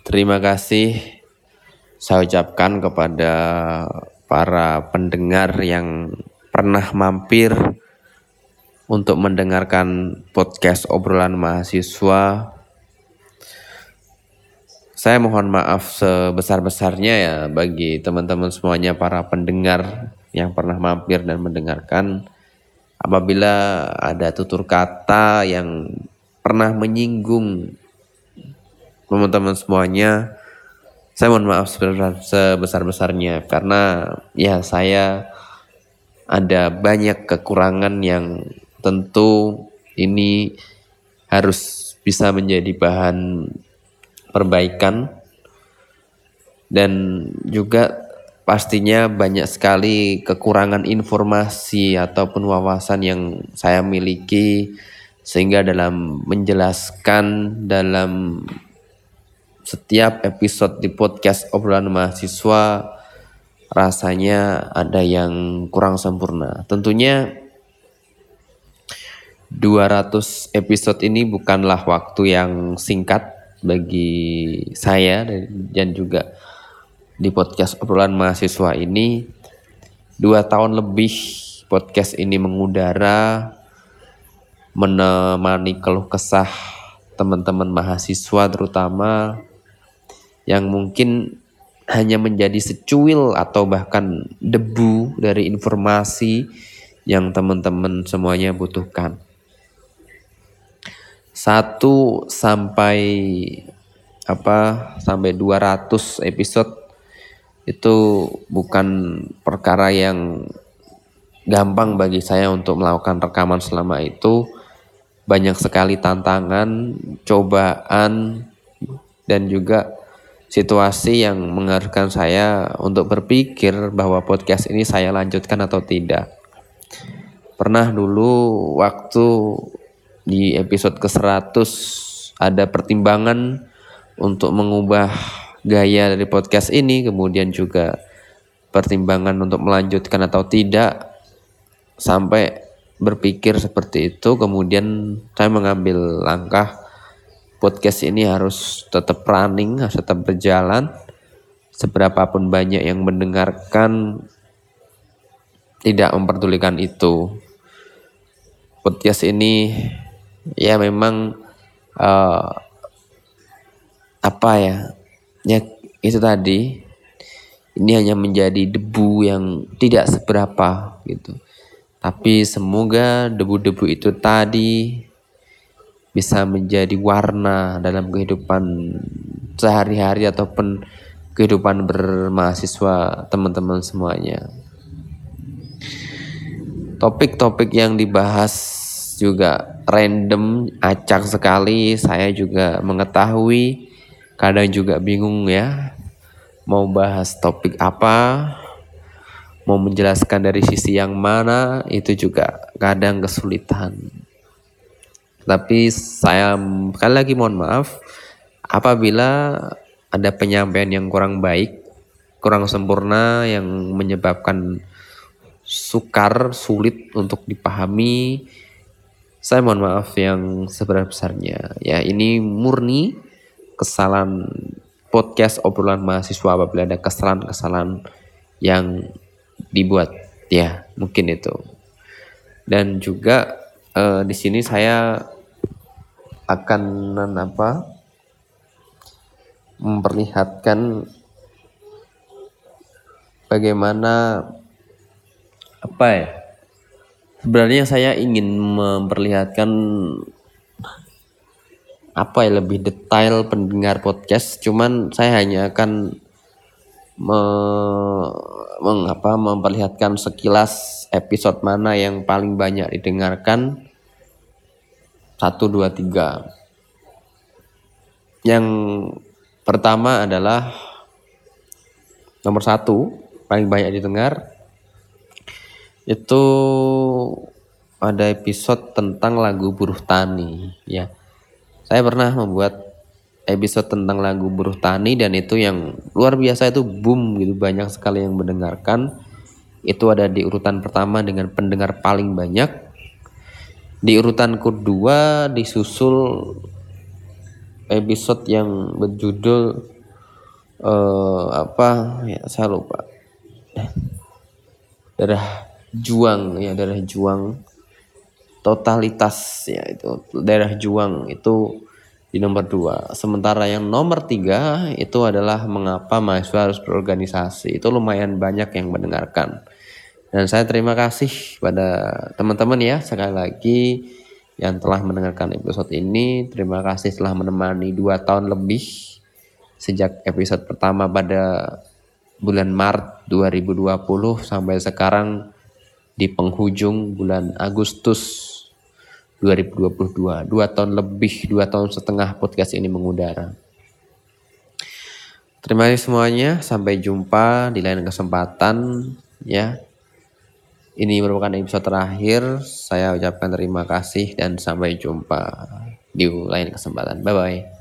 Terima kasih saya ucapkan kepada para pendengar yang pernah mampir untuk mendengarkan podcast obrolan mahasiswa. Saya mohon maaf sebesar-besarnya ya bagi teman-teman semuanya para pendengar yang pernah mampir dan mendengarkan. Apabila ada tutur kata yang pernah menyinggung teman-teman semuanya. Saya mohon maaf sebesar-besarnya karena ya saya ada banyak kekurangan yang tentu ini harus bisa menjadi bahan perbaikan. Dan juga pastinya banyak sekali kekurangan informasi ataupun wawasan yang saya miliki sehingga dalam menjelaskan dalam setiap episode di podcast obrolan mahasiswa rasanya ada yang kurang sempurna. Tentunya 200 episode ini bukanlah waktu yang singkat bagi saya dan juga di podcast obrolan mahasiswa ini dua tahun lebih podcast ini mengudara menemani keluh kesah teman-teman mahasiswa terutama yang mungkin hanya menjadi secuil atau bahkan debu dari informasi yang teman-teman semuanya butuhkan. Satu sampai apa sampai 200 episode itu bukan perkara yang gampang bagi saya untuk melakukan rekaman selama itu. Banyak sekali tantangan, cobaan, dan juga situasi yang mengharuskan saya untuk berpikir bahwa podcast ini saya lanjutkan atau tidak. Pernah dulu waktu di episode ke-100 ada pertimbangan untuk mengubah gaya dari podcast ini, kemudian juga pertimbangan untuk melanjutkan atau tidak sampai berpikir seperti itu, kemudian saya mengambil langkah podcast ini harus tetap running, harus tetap berjalan. Seberapapun banyak yang mendengarkan, tidak memperdulikan itu. Podcast ini ya memang uh, apa ya? Ya itu tadi ini hanya menjadi debu yang tidak seberapa gitu. Tapi semoga debu-debu itu tadi bisa menjadi warna dalam kehidupan sehari-hari ataupun kehidupan bermahasiswa teman-teman semuanya. Topik-topik yang dibahas juga random, acak sekali. Saya juga mengetahui, kadang juga bingung ya, mau bahas topik apa, mau menjelaskan dari sisi yang mana, itu juga kadang kesulitan. Tapi saya sekali lagi mohon maaf apabila ada penyampaian yang kurang baik, kurang sempurna yang menyebabkan sukar, sulit untuk dipahami. Saya mohon maaf yang sebesar-besarnya. Ya, ini murni kesalahan podcast obrolan mahasiswa apabila ada kesalahan-kesalahan yang dibuat. Ya, mungkin itu. Dan juga eh, di sini saya akan apa memperlihatkan bagaimana apa ya sebenarnya saya ingin memperlihatkan apa ya lebih detail pendengar podcast. Cuman saya hanya akan me, mengapa memperlihatkan sekilas episode mana yang paling banyak didengarkan satu, dua, tiga. Yang pertama adalah nomor satu, paling banyak didengar. Itu ada episode tentang lagu buruh tani. Ya, saya pernah membuat episode tentang lagu buruh tani dan itu yang luar biasa itu boom gitu banyak sekali yang mendengarkan itu ada di urutan pertama dengan pendengar paling banyak di urutan kedua disusul episode yang berjudul uh, apa ya saya lupa darah juang ya darah juang totalitas ya itu daerah juang itu di nomor dua. Sementara yang nomor tiga itu adalah mengapa mahasiswa harus berorganisasi. Itu lumayan banyak yang mendengarkan. Dan saya terima kasih pada teman-teman ya sekali lagi yang telah mendengarkan episode ini. Terima kasih telah menemani dua tahun lebih sejak episode pertama pada bulan Maret 2020 sampai sekarang di penghujung bulan Agustus 2022. Dua tahun lebih, dua tahun setengah podcast ini mengudara. Terima kasih semuanya. Sampai jumpa di lain kesempatan. Ya, ini merupakan episode terakhir. Saya ucapkan terima kasih dan sampai jumpa di lain kesempatan. Bye bye.